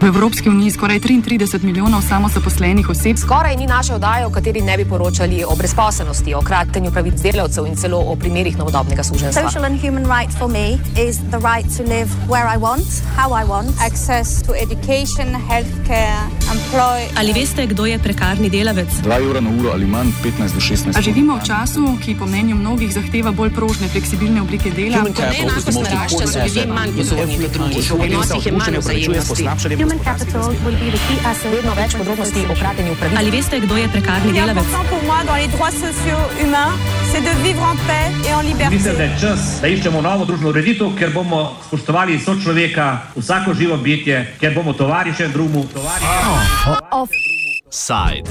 V Evropski uniji skoraj 33 milijonov samozaposlenih oseb. Skoraj ni naše oddaje, v kateri ne bi poročali o brezposelnosti, o kratenju pravic delavcev in celo o primerih novodobnega suženstva. Social and human right for me is the right to live where I want, how I want, access to education, healthcare, employ. Ali veste, kdo je prekarni delavec? 2 evra na uro ali manj, 15 do 16. A živimo v času, ki po mnenju mnogih zahteva bolj prožne, fleksibilne oblike dela? Neenakost narašča, so ljudje manj podobni kot drugi. Včasih je manj vzajemnosti. Human capital will be the key asset. Vedno več podrobnosti o kratenju pravic. Ali veste, kdo je prekarni delavec? Mislim, da je čas, da iščemo novo družbeno ureditev, ker bomo spoštovali sočloveka, vsako živo bitje, ker bomo tovariše drugemu, tovariše. Side.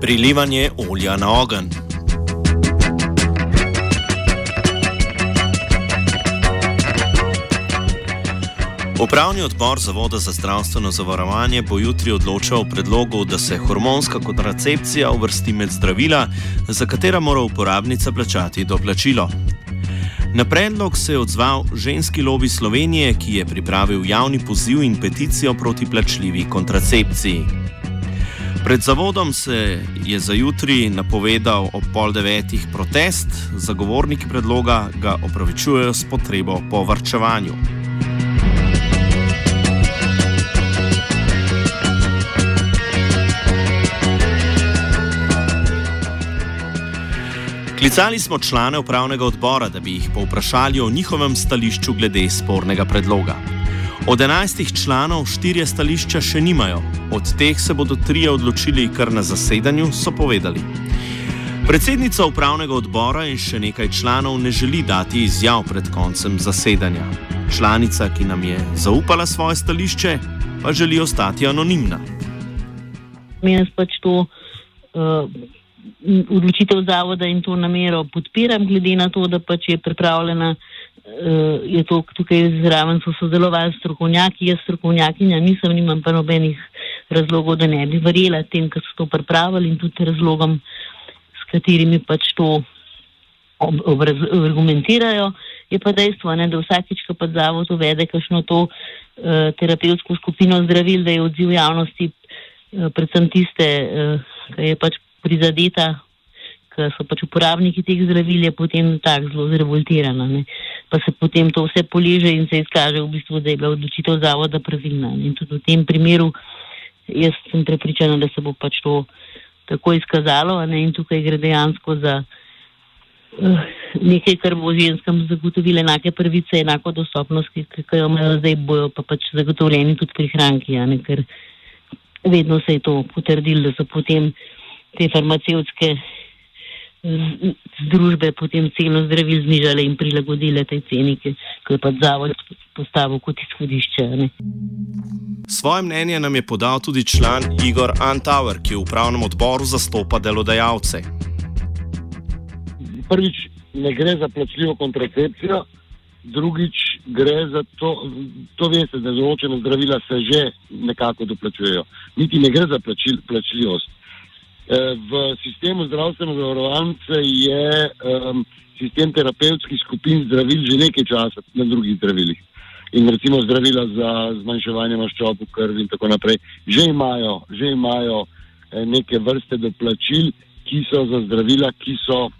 Prilivanje olja na ogenj. Upravni odbor Zavoda za zdravstveno zavarovanje bo jutri odločal o predlogu, da se hormonska kontracepcija uvrsti med zdravila, za katera mora uporabnica plačati doplačilo. Na predlog se je odzval ženski lobby Slovenije, ki je pripravil javni poziv in peticijo proti plačljivi kontracepciji. Pred zavodom se je za jutri napovedal ob pol devetih protest, zagovorniki predloga ga opravičujejo s potrebo po varčevanju. Klicali smo člane upravnega odbora, da bi jih povprašali o njihovem stališču glede spornega predloga. Od enajstih članov štirje stališča še nimajo, od teh se bodo trije odločili kar na zasedanju, so povedali. Predsednica upravnega odbora in še nekaj članov ne želi dati izjav pred koncem zasedanja. Članica, ki nam je zaupala svoje stališče, pa želi ostati anonimna. Jaz pač to uh, odločitev zavoda in to namero podpiram, glede na to, da pač je pripravljena, uh, je to tukaj zraven so sodelovali strokovnjaki, jaz strokovnjakinja nisem, nimam pa nobenih razlogov, da ne bi verjela tem, ki so to pripravili in tudi razlogom, s katerimi pač to ob, obraz, argumentirajo. Je pa dejstvo, ne, da vsakič, ko pa zavod uvede kakšno to uh, terapevtsko skupino zdravil, da je odziv javnosti uh, predvsem tiste, uh, ki je pač prizadeta, ki so pač uporabniki teh zdravil, je potem tako zelo zrevoltirana. Ne. Pa se potem to vse poliže in se izkaže v bistvu, da je bila odločitev zavoda pravilna. Ne. In tudi v tem primeru jaz sem prepričana, da se bo pač to tako izkazalo ne. in tukaj gre dejansko za uh, nekaj, kar bo ženskam zagotovilo enake prvice, enako dostopnost, ki, ki jo imajo zdaj, bojo pa pač zagotovljeni tudi prihranki, ne, ker vedno se je to potrdilo, da so potem te farmacevtske združbe potem ceno zdravil znižale in prilagodile tej ceni, ki jo pač zavod postavil kot izhodišče. ne. Svoje mnenje nam je podal tudi član Igor Antauer, ki v upravnem odboru zastopa delodajalce. prvič ne gre za plačljivo kontracepcijo, drugič gre za to, to veste, da določene zdravila se že nekako doplačujejo. Niti ne gre za plačil, plačljivost. E, v sistemu zdravstvene zavarovance je um, sistem terapevtskih skupin zdravil že nekaj časa na drugih zdravilih. In recimo zdravila za zmanjševanje maščob v krvi in tako naprej, že imajo, že imajo eh, neke vrste doplačil, ki so za zdravila, ki so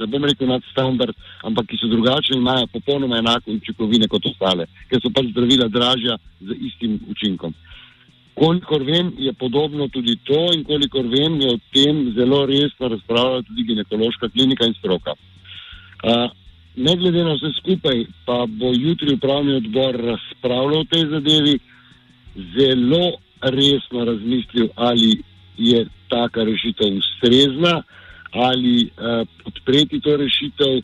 ne bom rekel nadstandard, ampak ki so drugačne in imajo popolnoma enako učinkovine kot ostale, ker so pač zdravila dražja z istim učinkom. Kolikor vem, je podobno tudi to in kolikor vem, je o tem zelo resno razpravljala tudi ginekološka klinika in stroka. Uh, ne glede na vse skupaj, pa bo jutri upravni odbor razpravljal o tej zadevi, zelo resno razmislil, ali je taka rešitev ustrezna, ali uh, podpreti to rešitev.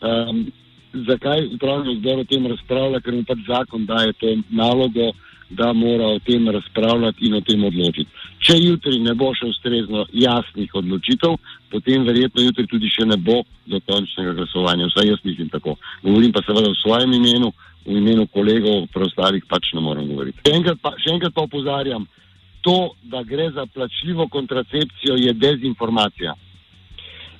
Um, zakaj upravni odbor o tem razpravlja, ker mu pač zakon daje to nalogo, da mora o tem razpravljati in o tem odločiti. Če jutri ne bo še ustrezno jasnih odločitev, potem verjetno jutri tudi še ne bo dokončnega glasovanja. Vsaj jaz mislim tako. Govorim pa seveda v svojem imenu, v imenu kolegov, preostalih pač ne morem govoriti. Še enkrat pa, še enkrat pa opozarjam, to, da gre za plačljivo kontracepcijo, je dezinformacija.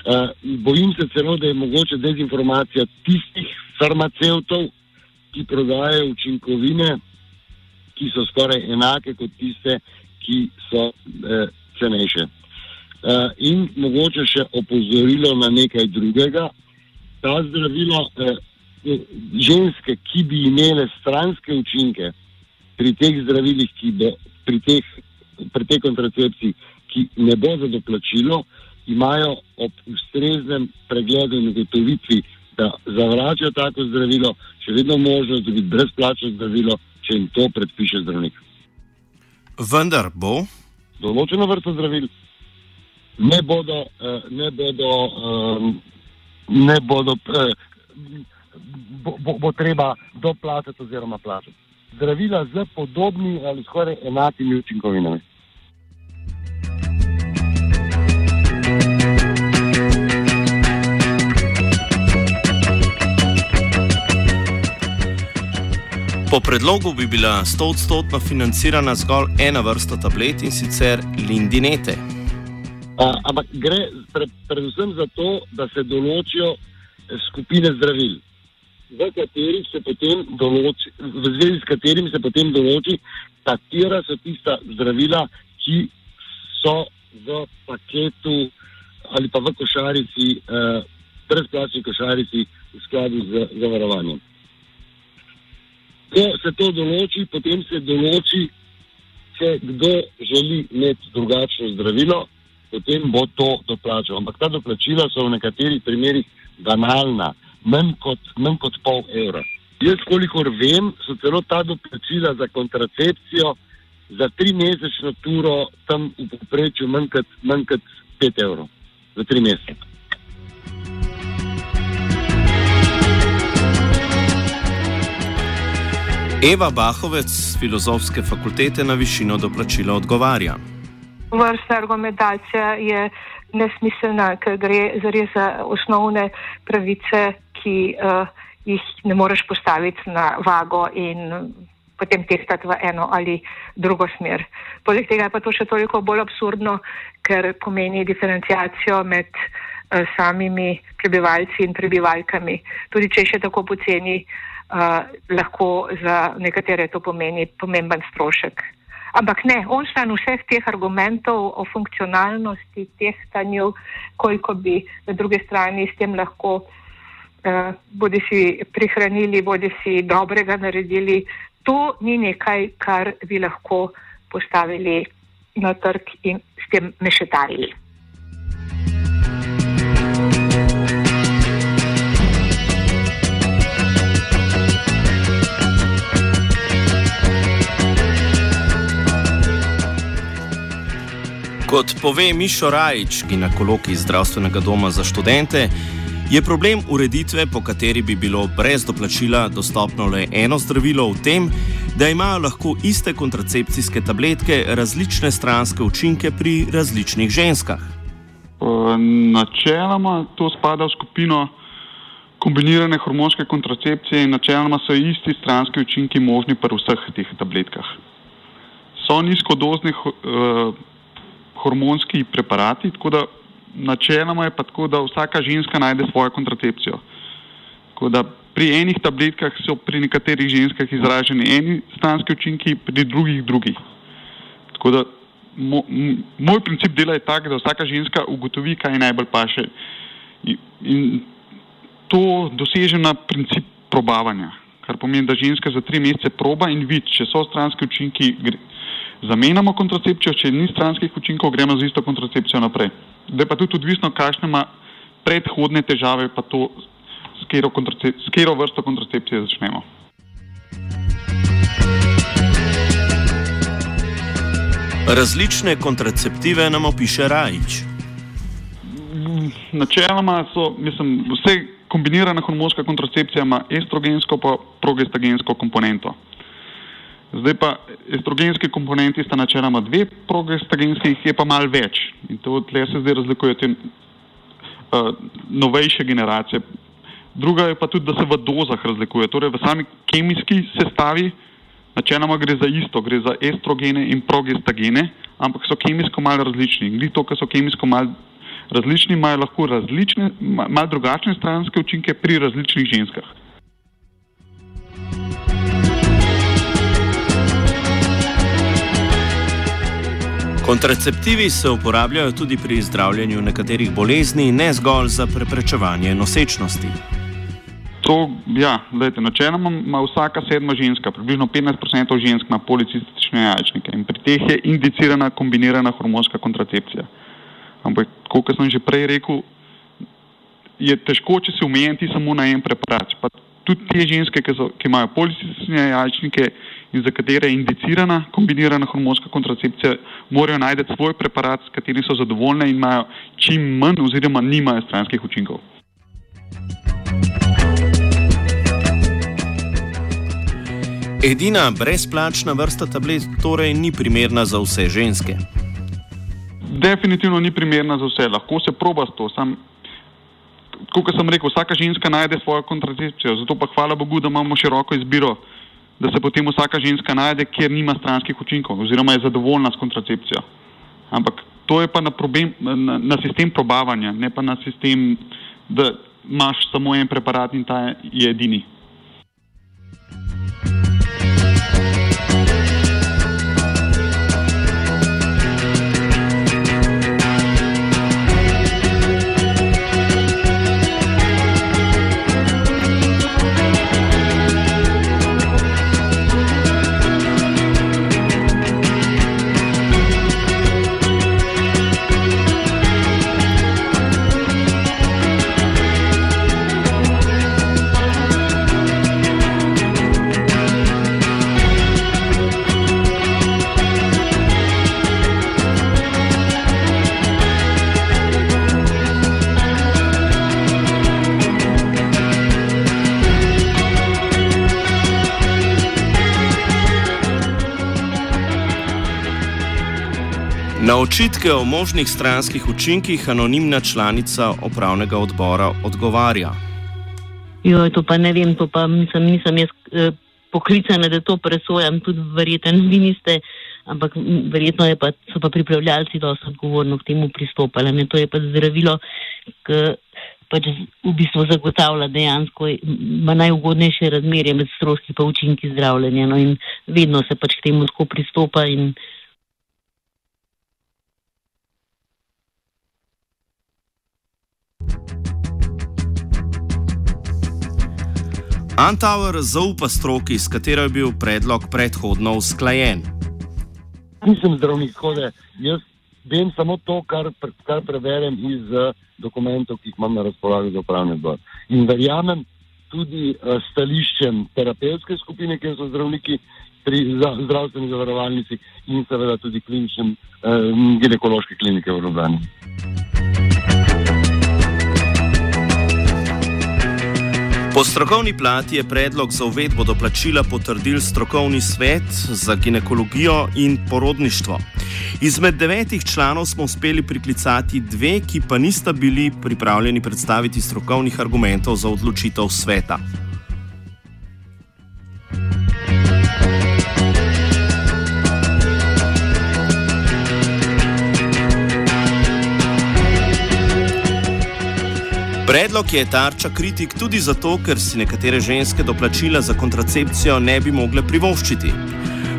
Uh, bojim se celo, da je mogoče dezinformacija tistih farmacevtov, ki prodajajo učinkovine, ki so skoraj enake kot tiste, ki so uh, cenejše. Uh, in mogoče še opozorilo na nekaj drugega. Ta zdravila, uh, ženske, ki bi imele stranske učinke pri teh zdravilih, bo, pri, teh, pri tej kontracepciji, ki ne bo za doplačilo, imajo ob ustreznem pregledu in ugotovitvi, da zavračajo tako zdravilo, še vedno možnost dobiti brezplačno zdravilo, če jim to predpiše zdravnik. Vendar bo. Določeno vrsto zdravil ne bodo, eh, ne bodo, eh, ne bodo eh, bo, bo, bo treba doplačati oziroma plačati. Zdravila z podobnimi ali skoraj enakimi učinkovinami. Po predlogu bi bila 100-odstotno financirana zgolj ena vrsta tablet in sicer lindinete. A, ampak gre pre, predvsem za to, da se določijo skupine zdravil v določi, v zvezi s katerimi se potem določi, katera so tista zdravila, ki so v paketu ali pa v košarici, eh, brezplačni košarici v skladu z zavarovanjem. Ko se to določi, potem se določi, če kdo želi imeti drugačno zdravilo, potem bo to doplačal. Ampak ta doplačila so v nekaterih primerjih banalna manj kot, manj kot pol evra. Jaz, kolikor vem, so celo ta doplačila za kontracepcijo za tri mesečno turo tam v povprečju manj kot, manj kot pet evrov za tri mesece. Eva Bahovec z filozofske fakultete na višino doplačila odgovarja. Vrsta argumentacija je nesmiselna, ker gre za osnovne pravice, ki uh, jih ne moreš postaviti na vago in potem tehtati v eno ali drugo smer. Poleg tega je pa to še toliko bolj absurdno, ker pomeni diferencijacijo med uh, samimi prebivalci in prebivalkami. Tudi če je še tako poceni, uh, lahko za nekatere to pomeni pomemben strošek. Ampak ne, on stran vseh teh argumentov o funkcionalnosti, tehtanju, koliko bi na druge strani s tem lahko uh, bodi si prihranili, bodi si dobrega naredili, to ni nekaj, kar bi lahko postavili na trg in s tem mešetarili. Kot pove Mišo Rajč, ginekolog iz zdravstvenega doma za študente, je problem ureditve, po kateri bi bilo brez doplačila dostopno le eno zdravilo, v tem, da imajo lahko iste kontracepcijske tabletke različne stranske učinke pri različnih ženskah. Načeloma to spada v skupino kombinirane hormonske kontracepcije in načeloma so isti stranski učinki možni pri vseh teh tabletkah. So nizkodozni uh, hormonski preparati, tako da načeloma je pa tako, da vsaka ženska najde svojo kontracepcijo. Tako da pri enih tabletkah so pri nekaterih ženskah izraženi eni stranski učinki, pri drugih drugi. Tako da mo, moj princip dela je tak, da vsaka ženska ugotovi, kaj najbolj paše. In, to doseže na princip probavanja, kar pomeni, da ženska za tri mesece proba in vidi, če so stranski učinki zamenjamo kontracepcijo, če ni stranskih učinkov, gremo z isto kontracepcijo naprej. Da je pa tudi odvisno, kakšne ima predhodne težave, pa to, s katero vrsto kontracepcije začnemo. Različne kontraceptive nam opiše Rajč. Načeloma so, mislim, vse kombinirana hormonska kontracepcija ima estrogensko in progestagensko komponento. Zdaj pa estrogenski komponenti sta načeloma dve, progestagenski jih je pa mal več. In to tle se zdaj razlikujejo te uh, novejše generacije. Druga je pa tudi, da se v dozah razlikuje. Torej v sami kemijski sestavi načeloma gre za isto, gre za estrogene in progestagene, ampak so kemijsko mal različni. Gli to, ker so kemijsko mal Različni imajo lahko različne, malo drugačne stranske učinke pri različnih ženskah. Kontraceptivi se uporabljajo tudi pri zdravljenju nekaterih bolezni, ne zgolj za preprečevanje nosečnosti. To, ja, gledajte, načeloma ima vsaka sedma ženska, približno 15% žensk ima policistične jajčnike in pri teh je indicirana kombinirana hormonska kontracepcija. Ampak, kot sem že prej rekel, je težko, če se omejiti samo na en preparat. Pa tudi te ženske, ki, so, ki imajo policistične jajčnike in za katere je indicirana kombinirana hormonska kontracepcija, morajo najti svoj preparat, s katerim so zadovoljne in imajo čim manj oziroma nimajo stranskih učinkov. Edina brezplačna vrsta tablet torej ni primerna za vse ženske. Definitivno ni primerna za vse, lahko se proba s to. Sam, kot sem rekel, vsaka ženska najde svojo kontracepcijo, zato pa hvala Bogu, da imamo široko izbiro, da se potem vsaka ženska najde, kjer nima stranskih učinkov oziroma je zadovoljna s kontracepcijo. Ampak to je pa na, problem, na, na sistem probavanja, ne pa na sistem, da imaš samo en preparat in ta je edini. Očitke o možnih stranskih učinkih anonimna članica upravnega odbora odgovarja. Jo, to pa ne vem, to pa nisem, nisem jaz eh, poklicana, da to presojam, tudi verjetno vi niste, ampak verjetno pa, so pa pripravljalci dosti odgovorno k temu pristopali. Ne? To je pa zdravilo, ki pač v bistvu zagotavlja dejansko najugodnejše razmerje med stroški in učinki zdravljenja. No? In vedno se pač k temu tako pristopa. In, Antauer zaupa stroki, s katero je bil predlog predhodno usklajen. Nisem zdravnik, hode. jaz vem samo to, kar, kar preverjam iz uh, dokumentov, ki jih imam na razpolago za upravni odbor. In verjamem tudi uh, stališčem terapevtske skupine, kjer so zdravniki pri za, zdravstveni zavarovalnici in seveda tudi kliničnem uh, ginekološke klinike v Ljubljani. Po strokovni plati je predlog za uvedbo doplačila potrdil strokovni svet za ginekologijo in porodništvo. Izmed devetih članov smo uspeli priklicati dve, ki pa nista bili pripravljeni predstaviti strokovnih argumentov za odločitev sveta. Predlog je tarča kritik tudi zato, ker si nekatere ženske doplačila za kontracepcijo ne bi mogle privoščiti.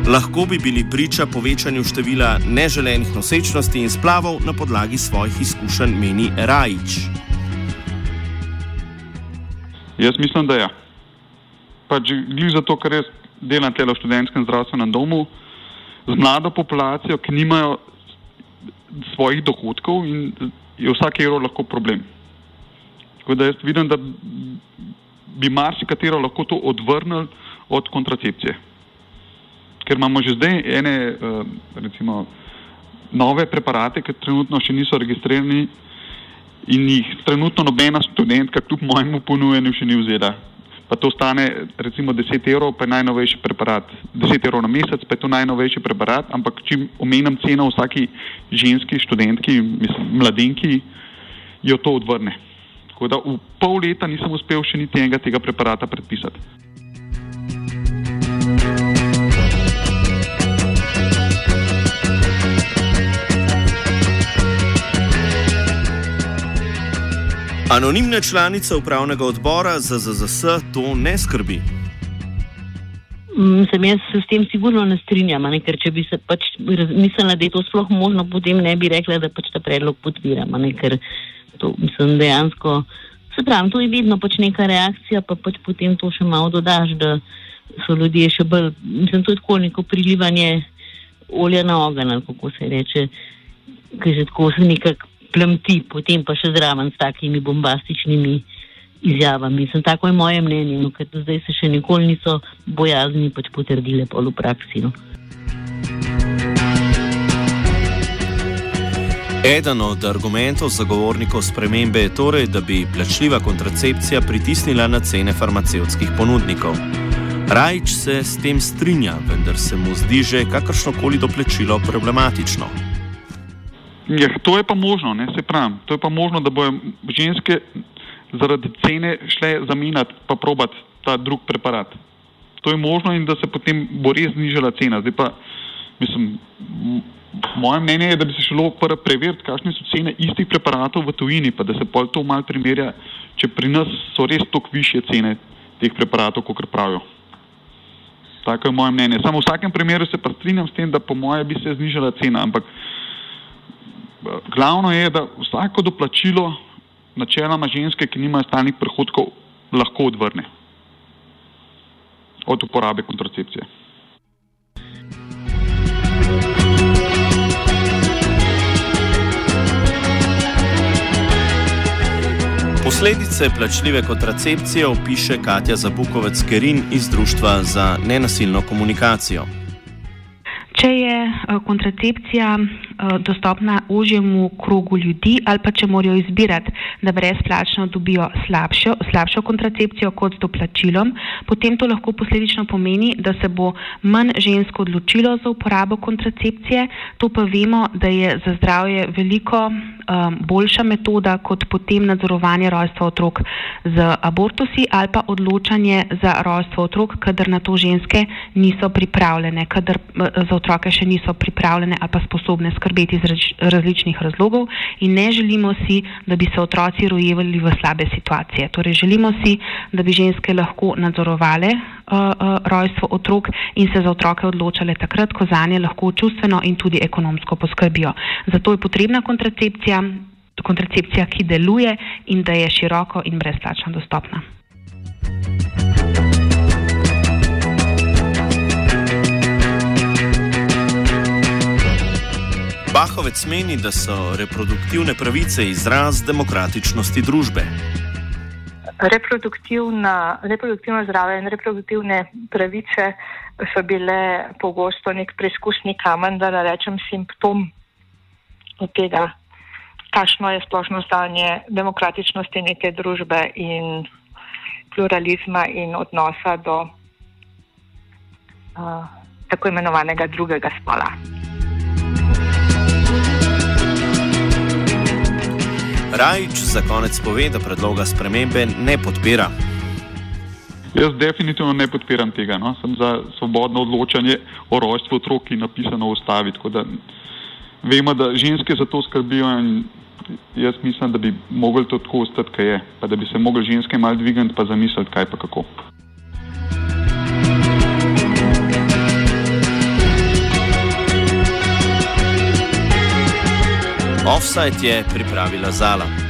Lahko bi bili priča povečanju števila neželenih nosečnosti in splavov na podlagi svojih izkušenj, meni Rajič. Jaz mislim, da je. Ja. Pač glede zato, ker jaz delam tele v študentskem zdravstvenem domu z mlado populacijo, ki nimajo svojih dohodkov in je vsak evro lahko problem. Tako da jaz vidim, da bi marsikatero lahko to odvrnili od kontracepcije. Ker imamo že zdaj ene, eh, recimo, nove preparate, ki trenutno še niso registrirani in jih trenutno nobena študentka, kljub mojemu ponujenju, še ni vzela. Pa to stane recimo 10 evrov, pa je najnovejši preparat. 10 evrov na mesec, pa je to najnovejši preparat, ampak čim omenjam ceno vsaki ženski študentki, mislim, mladenki, jo to odvrne. Tako da v pol leta nisem uspel še niti enega tega preparata predpisati. Anonimne članice upravnega odbora za ZZS to ne skrbi. Sem jaz se s tem sigurno ne strinjam, ne? ker če bi se pač mislila, da je to sploh možno, potem ne bi rekla, da pač ta predlog podpiram, ne? ker to mislim dejansko. Se pravi, to je vedno pač neka reakcija, pa pač potem to še malo dodaš, da so ljudje še bolj, mislim, to je tako neko prilivanje olja na ogen, kako se reče, ki že tako se nekako plemti, potem pa še zraven s takimi bombastičnimi izjavami. Mislim, tako je moje mnenje, no, ker zdaj se še nikoli niso bojazni pač potrdile pol v praksi. No. Eden od argumentov zagovornikov spremembe je torej, da bi plačljiva kontracepcija pritisnila na cene farmacevtskih ponudnikov. Rajč se s tem strinja, vendar se mu zdi že kakršnokoli doplačilo problematično. Ja, to je pa možno, ne se pravi. To je pa možno, da bojo ženske zaradi cene šle zamenjati pa probati ta drug preparat. To je možno in da se potem bo res znižala cena. Zdaj pa, mislim, moje mnenje je, da bi se šlo prvo preveriti, kakšne so cene istih preparatov v tujini, pa da se pol to mal primerja, če pri nas so res toliko više cene teh preparatov, kot pravijo. Tako je moje mnenje. Samo v vsakem primeru se pa strinjam s tem, da po moje bi se znižala cena, ampak glavno je, da vsako doplačilo načeloma ženske, ki nimajo stalnih prihodkov, lahko odvrne od uporabe kontracepcije. Posledice plačljive kontracepcije opiše Katja Zabukovec Kerin iz Društva za nenasilno komunikacijo. Če je eh, kontracepcija Eh, dostopna užjemu krogu ljudi, ali pa če morajo izbirati, da brezplačno dobijo slabšo, slabšo kontracepcijo kot s doplačilom, potem to lahko posledično pomeni, da se bo manj žensk odločilo za uporabo kontracepcije. To pa vemo, da je za zdravje veliko um, boljša metoda kot potem nadzorovanje rojstva otrok z abortusi ali pa odločanje za rojstvo otrok, kadar na to ženske niso pripravljene, kadar uh, za otroke še niso pripravljene ali pa sposobne skrbeti iz različnih razlogov in ne želimo si, da bi se otroci rojevali v slabe situacije. Torej, želimo si, da bi ženske lahko nadzorovale uh, rojstvo otrok in se za otroke odločale takrat, ko za nje lahko čustveno in tudi ekonomsko poskrbijo. Zato je potrebna kontracepcija, kontracepcija, ki deluje in da je široko in brezplačno dostopna. Bahovec meni, da so reproduktivne pravice izraz demokratičnosti družbe. Reproduktivno zdravje in reproduktivne pravice so bile pogosto nek preizkusni kamen, da ne rečem simptom tega, kakšno je splošno stanje demokratičnosti neke družbe in pluralizma in odnosa do uh, tako imenovanega drugega spola. Rajč za konec pove, da predloga spremembe ne podpira. Jaz definitivno ne podpiram tega. No? Sem za svobodno odločanje o rojstvu otrok, ki je napisano v ustavi. Vemo, da ženske za to skrbijo in jaz mislim, da bi mogli to tako ostati, kaj je. Pa da bi se mogli ženske mal dvigati pa zamisliti, kaj pa kako. Offside je pripravila Zala.